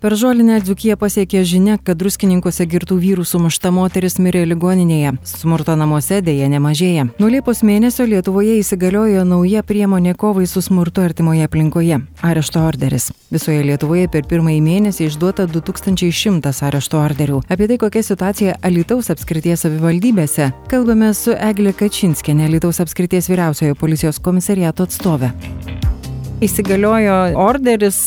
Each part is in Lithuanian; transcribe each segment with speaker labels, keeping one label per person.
Speaker 1: Per žolinę Dzukiją pasiekė žinia, kad druskininkose girtų vyrų sumušta moteris mirė ligoninėje. Smurto namuose dėja nemažėja. Nuo Liepos mėnesio Lietuvoje įsigaliojo nauja priemonė kovai su smurtu artimoje aplinkoje - arešto orderis. Visoje Lietuvoje per pirmąjį mėnesį išduota 2100 arešto orderių. Apie tai, kokia situacija Alitaus apskrities savivaldybėse, kalbame su Eglė Kačinskienė, Alitaus apskrities vyriausiojo policijos komisariato atstovė įsigaliojo orderis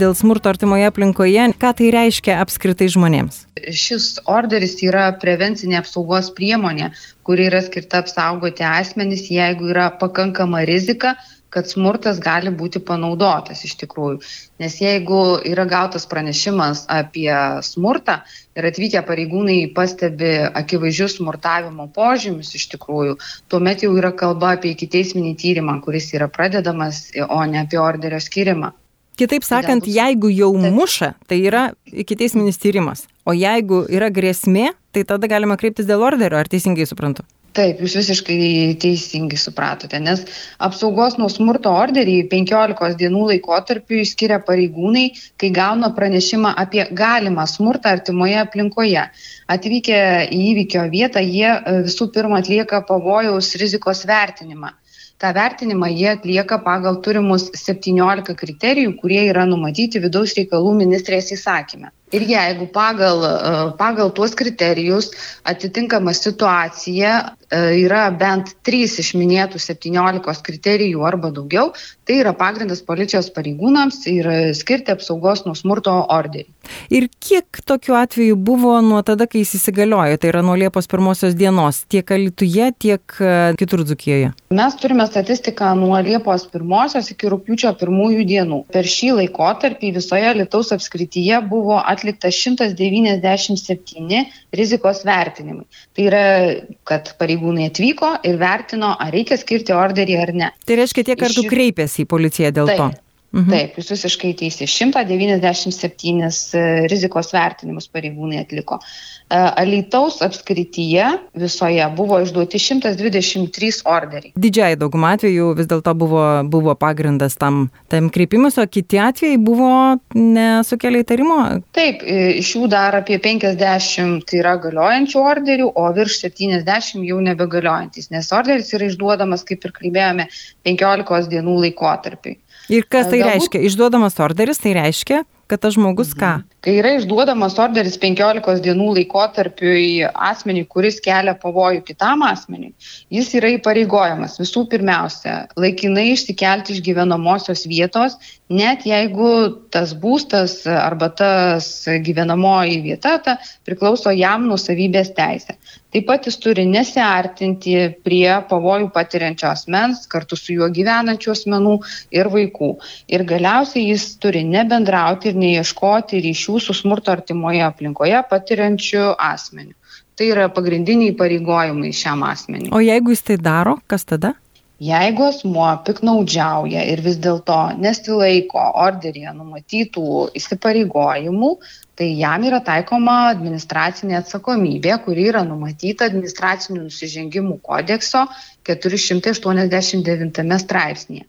Speaker 1: dėl smurto artimoje aplinkoje. Ką tai reiškia apskritai žmonėms?
Speaker 2: Šis orderis yra prevencinė apsaugos priemonė, kuri yra skirta apsaugoti asmenys, jeigu yra pakankama rizika, kad smurtas gali būti panaudotas iš tikrųjų. Nes jeigu yra gautas pranešimas apie smurtą ir atvykę pareigūnai pastebi akivaizdžius smurtavimo požymius iš tikrųjų, tuomet jau yra kalba apie ikiteisminį tyrimą, kuris yra pradedamas, o ne apie orderio skirimą.
Speaker 1: Kitaip sakant, jeigu jau muša, tai yra ikiteisminis tyrimas. O jeigu yra grėsmė, tai tada galima kreiptis dėl orderio, ar teisingai suprantu?
Speaker 2: Taip, jūs visiškai teisingai supratote, nes apsaugos nuo smurto orderį 15 dienų laikotarpiu išskiria pareigūnai, kai gauna pranešimą apie galimą smurtą artimoje aplinkoje. Atvykę į įvykio vietą, jie e, visų pirma atlieka pavojaus rizikos vertinimą. Ta vertinimą jie atlieka pagal turimus 17 kriterijų, kurie yra numatyti vidaus reikalų ministrės įsakymę. Ir jeigu pagal, e, pagal tuos kriterijus atitinkama situacija e, yra bent 3 iš minėtų 17 kriterijų arba daugiau, tai yra pagrindas policijos pareigūnams ir skirti apsaugos nuo smurto orderį.
Speaker 1: Ir kiek tokių atvejų buvo nuo tada, kai jis įsigaliojo, tai yra nuo Liepos pirmosios dienos, tiek Alituje, tiek e, kitur Dzukijoje?
Speaker 2: Mes turime statistiką nuo Liepos pirmosios iki rūpiučio pirmųjų dienų. Per šį laikotarpį visoje Lietuvos apskrityje buvo atlikta atlikta 197 rizikos vertinimai. Tai yra, kad pareigūnai atvyko ir vertino, ar reikia skirti orderį ar ne.
Speaker 1: Tai reiškia, tiek kartų Iš... kreipėsi į policiją dėl
Speaker 2: Taip.
Speaker 1: to.
Speaker 2: Mhm. Taip, jūs visiškai teisė. 197 e, rizikos vertinimus pareigūnai atliko. E, Alytaus apskrityje visoje buvo išduoti 123 orderiai.
Speaker 1: Didžiai daugumą atvejų vis dėlto buvo, buvo pagrindas tam, tam kreipimus, o kiti atvejai buvo nesukelia įtarimo?
Speaker 2: Taip, e, iš jų dar apie 50 yra galiojančių orderių, o virš 70 jau nebegaliojantis, nes orderis yra išduodamas, kaip ir kalbėjome, 15 dienų laikotarpiai.
Speaker 1: Ir kas tai Galbūt... reiškia? Išduodamas orderis, tai reiškia, kad tas žmogus ką?
Speaker 2: Mhm. Kai yra išduodamas orderis 15 dienų laikotarpiui asmeniui, kuris kelia pavojų kitam asmeniui, jis yra įpareigojamas visų pirmiausia laikinai išsikelti iš gyvenamosios vietos, net jeigu tas būstas arba tas gyvenamoji vieta ta, priklauso jam nusavybės teisė. Taip pat jis turi nesiartinti prie pavojų patiriančio asmens, kartu su juo gyvenančių asmenų ir vaikų. Ir galiausiai jis turi nebendrauti ir neieškoti ryšių su smurto artimoje aplinkoje patiriančiu asmeniu. Tai yra pagrindiniai pareigojimai šiam asmeniu.
Speaker 1: O jeigu jis tai daro, kas tada?
Speaker 2: Jeigu asmuo piknaudžiauja ir vis dėlto nesilaiko orderyje numatytų įsipareigojimų, tai jam yra taikoma administracinė atsakomybė, kuri yra numatyta administracinių nusižengimų kodekso 489 straipsnėje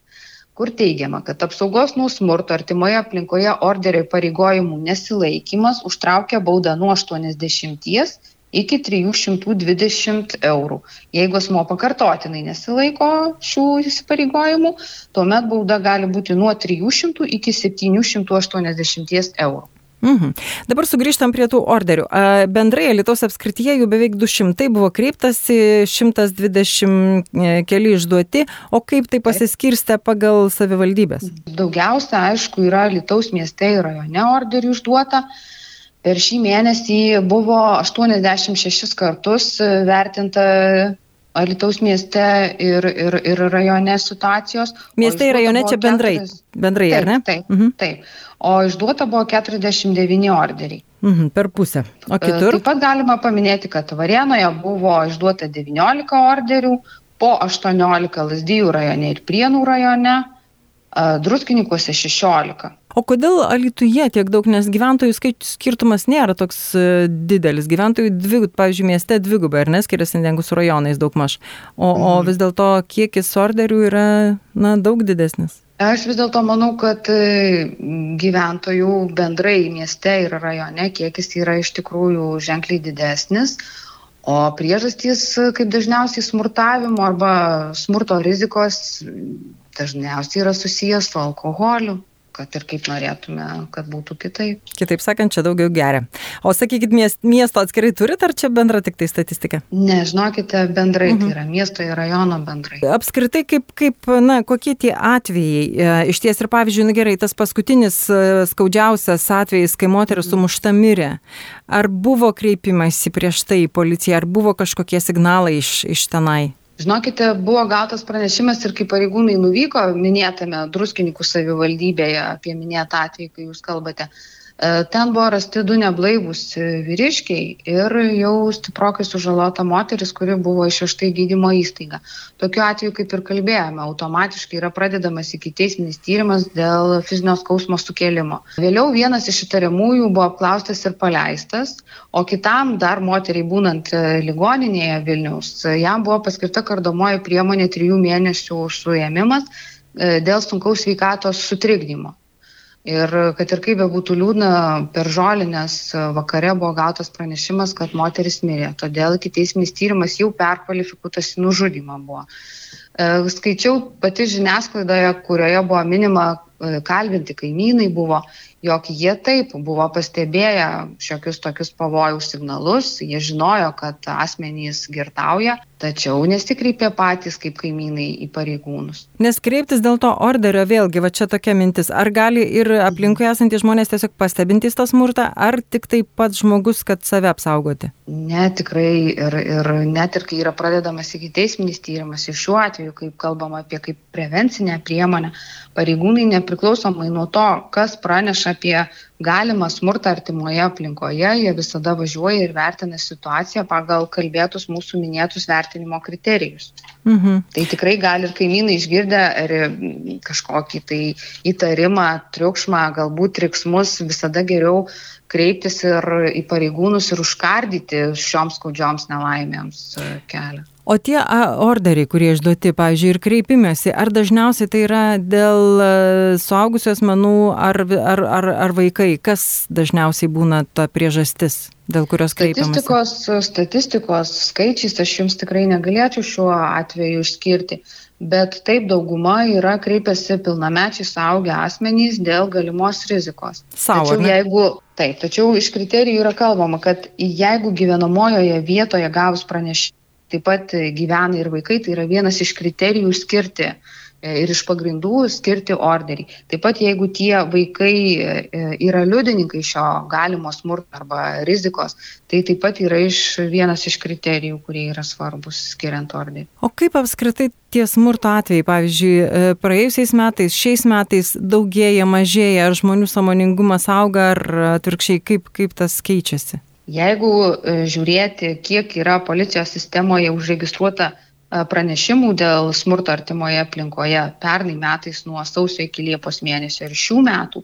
Speaker 2: kur teigiama, kad apsaugos nuo smurto artimoje aplinkoje orderio pareigojimų nesilaikimas užtraukia baudą nuo 80 iki 320 eurų. Jeigu asmo pakartotinai nesilaiko šių įsipareigojimų, tuomet bauda gali būti nuo 300 iki 780 eurų.
Speaker 1: Mhm. Dabar sugrįžtam prie tų orderių. Bendrai Lietuvos apskrityje jų beveik 200 buvo kreiptasi, 120 e, keli išduoti, o kaip tai pasiskirstė pagal savivaldybės?
Speaker 2: Daugiausia, aišku, yra Lietuvos mieste ir rajone orderių išduota. Per šį mėnesį buvo 86 kartus vertinta Alitaus mieste ir, ir, ir rajone situacijos.
Speaker 1: Mieste ir rajone čia bendrai, 40... bendrai
Speaker 2: taip,
Speaker 1: ar ne?
Speaker 2: Taip, mhm. taip. O išduota buvo 49 orderiai.
Speaker 1: Mhm, per pusę. O
Speaker 2: e,
Speaker 1: kitur?
Speaker 2: Taip pat galima paminėti, kad Varėnoje buvo išduota 19 orderių, po 18 Lasdijų rajone ir Prienų rajone, druskininkose 16.
Speaker 1: O kodėl Alituje tiek daug, nes gyventojų skirtumas nėra toks e, didelis. Gyventojų, dvig, pavyzdžiui, mieste dvigubai, ar neskiriasi negu su rajonais daug maž. O, mhm. o vis dėlto kiekis orderių yra na, daug didesnis.
Speaker 2: Aš vis dėlto manau, kad e, gyventojų bendrai mieste ir rajone kiekis yra iš tikrųjų ženkliai didesnis, o priežastys, kaip dažniausiai smurtavimo arba smurto rizikos, dažniausiai yra susijęs su alkoholiu kad ir kaip norėtume, kad būtų kitaip.
Speaker 1: Kitaip sakant, čia daugiau geria. O sakykit, miesto atskirai turit ar čia bendra tik tai statistika?
Speaker 2: Ne, žinokite, bendrai, mhm. tai yra miesto ir rajono bendrai.
Speaker 1: Apskritai, kaip, kaip na, kokie tie atvejai? E, iš ties ir pavyzdžiui, na gerai, tas paskutinis e, skaudžiausias atvejis, kai moteris sumušta mirė. Ar buvo kreipimasi prieš tai į policiją, ar buvo kažkokie signalai iš, iš tenai?
Speaker 2: Žinokite, buvo gautas pranešimas ir kai pareigūnai nuvyko minėtame druskininkų savivaldybėje apie minėtą atvejį, kai jūs kalbate, E, ten buvo rasti du neblaivūs vyriškiai ir jau stiprokai sužalota moteris, kuri buvo išvežta į gydymo įstaigą. Tokiu atveju, kaip ir kalbėjome, automatiškai yra pradedamas iki teisminis tyrimas dėl fizinio skausmo sukėlimo. Vėliau vienas iš įtariamųjų buvo apklaustas ir paleistas, o kitam dar moteriai būnant ligoninėje Vilniaus, jam buvo paskirta kardomoji priemonė trijų mėnesių suėmimas e, dėl sunkaus sveikatos sutrikdymo. Ir kad ir kaip bebūtų liūdna, per žolinės vakare buvo gautas pranešimas, kad moteris mirė. Todėl iki teisminis tyrimas jau perkvalifikuotas į nužudimą buvo. E, skaičiau pati žiniasklaidoje, kurioje buvo minima kalbinti kaimynai buvo, jog jie taip buvo pastebėję šiokius tokius pavojaus signalus, jie žinojo, kad asmenys girtauja, tačiau nesikreipė patys kaip kaimynai į pareigūnus.
Speaker 1: Nes kreiptis dėl to orderio vėlgi, va čia tokia mintis, ar gali ir aplinkui esantys žmonės tiesiog pastebintys tą smurtą, ar tik taip pat žmogus, kad save apsaugoti?
Speaker 2: Ne, tikrai ir, ir net ir kai yra pradedamas iki teisminis tyrimas, ir šiuo atveju, kaip kalbama apie kaip prevencinę priemonę, pareigūnai nepriklausomai nuo to, kas praneša apie galimą smurtą artimoje aplinkoje, jie visada važiuoja ir vertina situaciją pagal kalbėtus mūsų minėtus vertinimo kriterijus. Mhm. Tai tikrai gali ir kaimynai išgirdę ar kažkokį tai įtarimą, triukšmą, galbūt triksmus, visada geriau kreiptis ir į pareigūnus ir užkardyti šioms skaudžioms nelaimėms e, kelią.
Speaker 1: O tie orderiai, kurie išduoti, pavyzdžiui, ir kreipimėsi, ar dažniausiai tai yra dėl e, suaugusių asmenų ar, ar, ar, ar vaikai? Kas dažniausiai būna ta priežastis, dėl kurios kreipiamasi?
Speaker 2: Statistikos, statistikos skaičiais aš jums tikrai negalėčiau šiuo atveju išskirti, bet taip dauguma yra kreipiasi pilnamečiai saugia asmenys dėl galimos rizikos.
Speaker 1: Savo,
Speaker 2: tačiau, jeigu, taip, tačiau iš kriterijų yra kalbama, kad jeigu gyvenamojoje vietoje gavus pranešimą, taip pat gyvena ir vaikai, tai yra vienas iš kriterijų skirti e, ir iš pagrindų skirti orderį. Taip pat jeigu tie vaikai e, yra liudininkai šio galimo smurto arba rizikos, tai taip pat yra iš, vienas iš kriterijų, kurie yra svarbus skiriant orderį.
Speaker 1: O kaip apskritai tie smurto atvejai, pavyzdžiui, e, praėjusiais metais, šiais metais daugėja, mažėja, ar žmonių samoningumas auga, ar atvirkščiai, kaip, kaip tas keičiasi?
Speaker 2: Jeigu e, žiūrėti, kiek yra policijos sistemoje užregistruota e, pranešimų dėl smurto artimoje aplinkoje pernai metais nuo sausio iki Liepos mėnesio ir šių metų,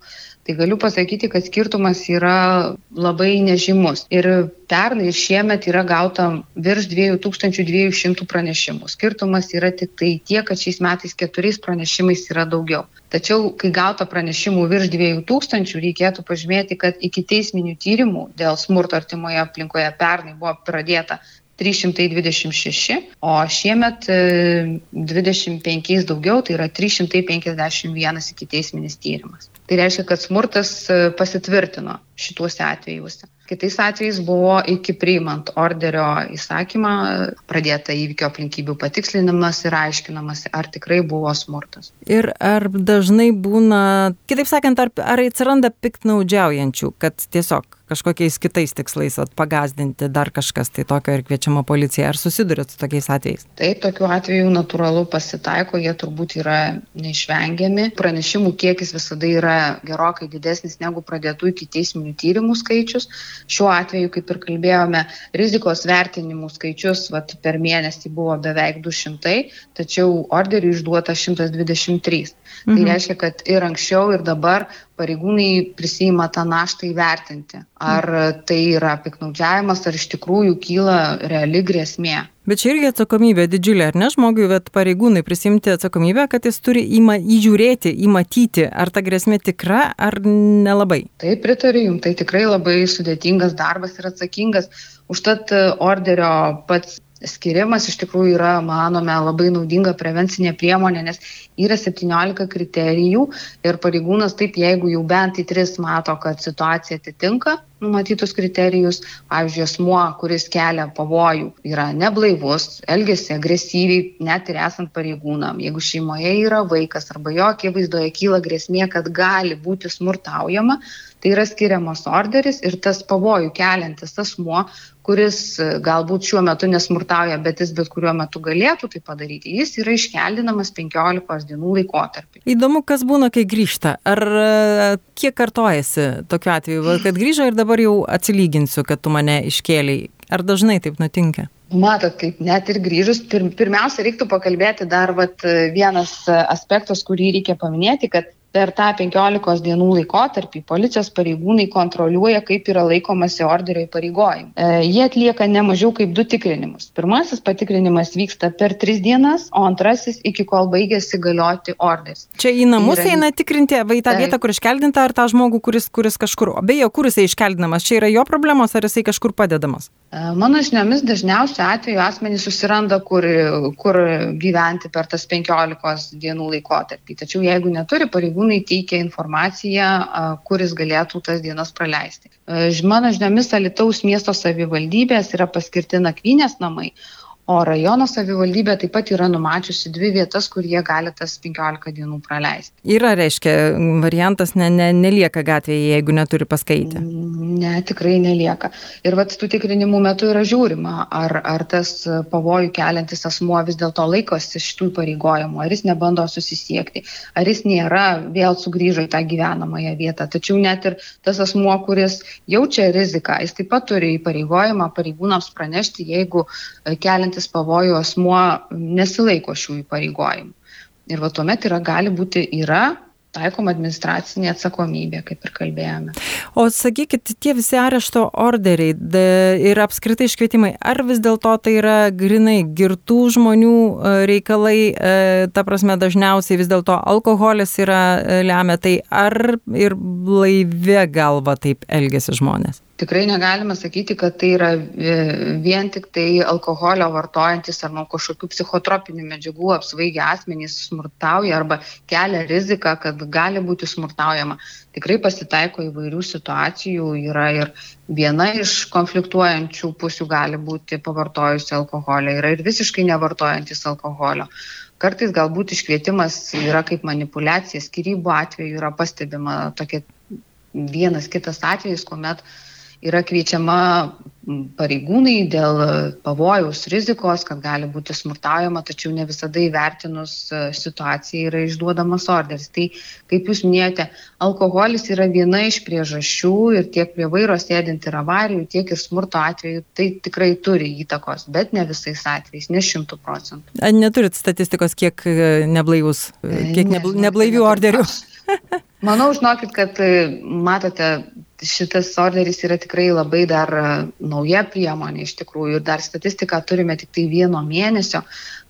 Speaker 2: tai galiu pasakyti, kad skirtumas yra labai nežymus. Ir pernai ir šiemet yra gauta virš 2200 pranešimų. Skirtumas yra tik tai tiek, kad šiais metais keturiais pranešimais yra daugiau. Tačiau, kai gauta pranešimų virš 2000, reikėtų pažymėti, kad iki teisminių tyrimų dėl smurto artimoje aplinkoje pernai buvo pradėta 326, o šiemet 25 e, daugiau, tai yra 351 iki teisminis tyrimas. Tai reiškia, kad smurtas e, pasitvirtino šituose atvejuose. Kitais atvejais buvo iki priimant orderio įsakymą pradėta įvykio aplinkybių patikslinimas ir aiškinamas, ar tikrai buvo smurtas.
Speaker 1: Ir ar dažnai būna, kitaip sakant, ar, ar atsiranda piktnaudžiaujančių, kad tiesiog kažkokiais kitais tikslais at, pagazdinti dar kažkas tai tokio ir kviečiama policija. Ar susidurėt su tokiais atvejais?
Speaker 2: Taip, tokių atvejų natūralu pasitaiko, jie turbūt yra neišvengiami. Pranešimų kiekis visada yra gerokai didesnis negu pradėtų iki teisminių tyrimų skaičius. Šiuo atveju, kaip ir kalbėjome, rizikos vertinimų skaičius vat, per mėnesį buvo beveik 200, tačiau orderių išduota 123. Tai mhm. Tai reiškia, kad ir anksčiau, ir dabar pareigūnai prisima tą naštą įvertinti, ar tai yra piknaudžiavimas, ar iš tikrųjų kyla reali grėsmė.
Speaker 1: Bet čia irgi atsakomybė didžiulė, ar ne žmogui, bet pareigūnai prisimti atsakomybę, kad jis turi įma, įžiūrėti, įmatyti, ar ta grėsmė tikra, ar nelabai.
Speaker 2: Taip, pritariu jums, tai tikrai labai sudėtingas darbas ir atsakingas. Užtat orderio pats skirimas iš tikrųjų yra, manome, labai naudinga prevencinė priemonė, nes yra 17 kriterijų ir pareigūnas taip, jeigu jau bent į 3 mato, kad situacija atitinka numatytus kriterijus, pavyzdžiui, asmuo, kuris kelia pavojų, yra neblaivus, elgesi agresyviai, net ir esant pareigūnam, jeigu šeimoje yra vaikas arba jo akivaizdoje kyla grėsmė, kad gali būti smurtaujama, tai yra skiriamas orderis ir tas pavojų keliantis asmuo, kuris galbūt šiuo metu nesmurtauja, bet jis bet kuriuo metu galėtų tai padaryti, jis yra iškeldinamas 15 dienų laikotarpį.
Speaker 1: Įdomu, kas būna, kai grįžta. Ar e, kiek kartojasi tokiu atveju, kad grįžo ir dabar jau atsilyginsiu, kad tu mane iškėliai. Ar dažnai taip nutinka?
Speaker 2: Matot, kaip net ir grįžus, pir, pirmiausia, reiktų pakalbėti dar vat, vienas aspektas, kurį reikia paminėti, kad per tą 15 dienų laikotarpį policijos pareigūnai kontroliuoja, kaip yra laikomasi orderio įpareigojimų. E, jie atlieka ne mažiau kaip du tikrinimus. Pirmasis patikrinimas vyksta per tris dienas, o antrasis iki kol baigėsi galioti orderis.
Speaker 1: Čia į namus yra... eina tikrinti, va į tą tai. vietą, kur iškeldinta, ar tą žmogų, kuris, kuris kažkur, beje, kur jisai iškeldinamas, čia yra jo problemos, ar jisai kažkur padedamas?
Speaker 2: E, mano žiniomis dažniausiu atveju asmenys susiranda, kur, kur gyventi per tas 15 dienų laikotarpį. Tačiau jeigu neturi pareigų, pareigūnai teikia informaciją, kuris galėtų tas dienas praleisti. Mano žiniomis, Alitaus miesto savivaldybės yra paskirti nakvynės namai, O rajono savivaldybė taip pat yra numačiusi dvi vietas, kur jie gali tas 15 dienų praleisti.
Speaker 1: Yra, reiškia, variantas ne, ne, nelieka gatvėje, jeigu neturi paskaitę.
Speaker 2: Ne, tikrai nelieka. Ir vat tų tikrinimų metu yra žiūrima, ar, ar tas pavojų keliantis asmuo vis dėlto laikosi šitų pareigojimų, ar jis nebando susisiekti, ar jis nėra vėl sugrįžo į tą gyvenamąją vietą. Tačiau net ir tas asmuo, kuris jaučia riziką, jis taip pat turi įpareigojimą pareigūnams pranešti, jeigu keliantis keliantis pavojų asmuo nesilaiko šių įpareigojimų. Ir va tuomet yra, gali būti, yra taikoma administracinė atsakomybė, kaip ir kalbėjome.
Speaker 1: O sakykit, tie visi arešto orderiai de, ir apskritai iškvietimai, ar vis dėlto tai yra grinai girtų žmonių e, reikalai, e, ta prasme dažniausiai vis dėlto alkoholis yra e, lemia, tai ar ir laivė galva taip elgesi žmonės?
Speaker 2: Tikrai negalime sakyti, kad tai yra vien tik tai alkoholio vartojantis ar nuo kažkokių psichotropinių medžiagų apsvaigę asmenys smurtauja arba kelia riziką, kad gali būti smurtaujama. Tikrai pasitaiko įvairių situacijų, yra ir viena iš konfliktuojančių pusių gali būti pavartojusi alkoholio, yra ir visiškai nevartojantis alkoholio. Kartais galbūt iškvietimas yra kaip manipulacija, skirybų atveju yra pastebima tokia vienas kitas atvejis, kuomet uh, yra kviečiama pareigūnai dėl pavojaus rizikos, kad gali būti smurtaujama, tačiau ne visada įvertinus e, situaciją yra išduodamas orderis. Tai, kaip jūs minėjote, alkoholis yra viena iš priežasčių ir tiek prie vairo sėdint ir avarijų, tiek ir smurto atveju tai tikrai turi įtakos, bet ne visais atvejais, ne šimtų procentų.
Speaker 1: Neturit statistikos, kiek e, neblaivus, e, kiek ne, neblaivių orderių?
Speaker 2: Manau, žinokit, kad matote, šitas orderis yra tikrai labai dar e, nauja priemonė iš tikrųjų ir dar statistiką turime tik tai vieno mėnesio.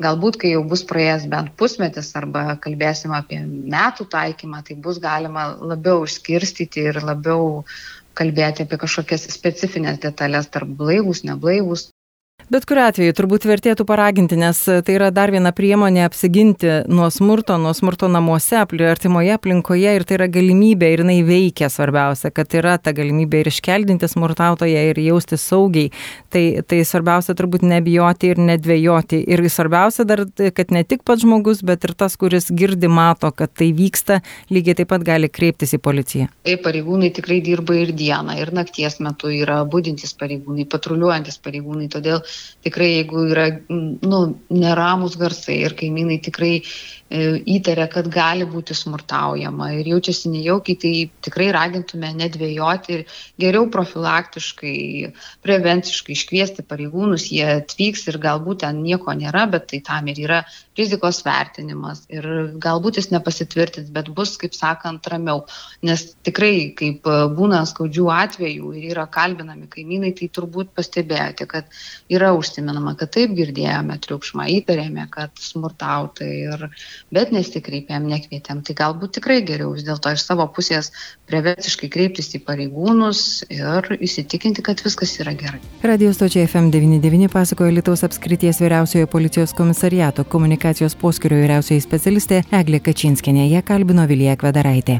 Speaker 2: Galbūt, kai jau bus praėjęs bent pusmetis arba kalbėsim apie metų taikymą, tai bus galima labiau išskirstyti ir labiau kalbėti apie kažkokias specifines detalės tarp blaivus, neblaivus.
Speaker 1: Bet kuriu atveju turbūt vertėtų paraginti, nes tai yra dar viena priemonė apsiginti nuo smurto, nuo smurto namuose, artimoje aplinkoje ir tai yra galimybė ir jinai veikia svarbiausia, kad yra ta galimybė ir iškeldinti smurtautoje ir jausti saugiai. Tai, tai svarbiausia turbūt nebijoti ir nedvėjoti. Ir svarbiausia dar, kad ne tik pats žmogus, bet ir tas, kuris girdi, mato, kad tai vyksta, lygiai taip pat gali kreiptis į policiją.
Speaker 2: Taip, pareigūnai tikrai dirba ir dieną, ir nakties metu yra būdintis pareigūnai, patruliuojantis pareigūnai. Todėl tikrai jeigu yra nu, neramus garsai ir kaimynai tikrai e, įtaria, kad gali būti smurtaujama ir jaučiasi nejaukiai, tai tikrai ragintume nedvėjoti ir geriau profilaktiškai, prevenciškai iškviesti pareigūnus, jie atvyks ir galbūt ten nieko nėra, bet tai tam ir yra rizikos vertinimas ir galbūt jis nepasitvirtins, bet bus, kaip sakant, ramiau. Nes tikrai, kaip būna skaudžių atvejų ir yra kalbinami kaimynai, tai turbūt pastebėjote, kad yra užsiminama, kad taip girdėjome triukšmą, įtarėme, kad smurtauta, ir, bet nesikreipėm, nekvietėm. Tai galbūt tikrai geriau vis dėlto iš savo pusės prevenciškai kreiptis į pareigūnus ir įsitikinti, kad viskas yra gerai.
Speaker 1: Radio stočiai FM99 pasakojo Lietuvos apskrities vyriausiojo policijos komisariato komunikacijos poskirio vyriausioji specialistė Eglė Kačinskinė. Ją kalbino Vilija Kvedaraitė.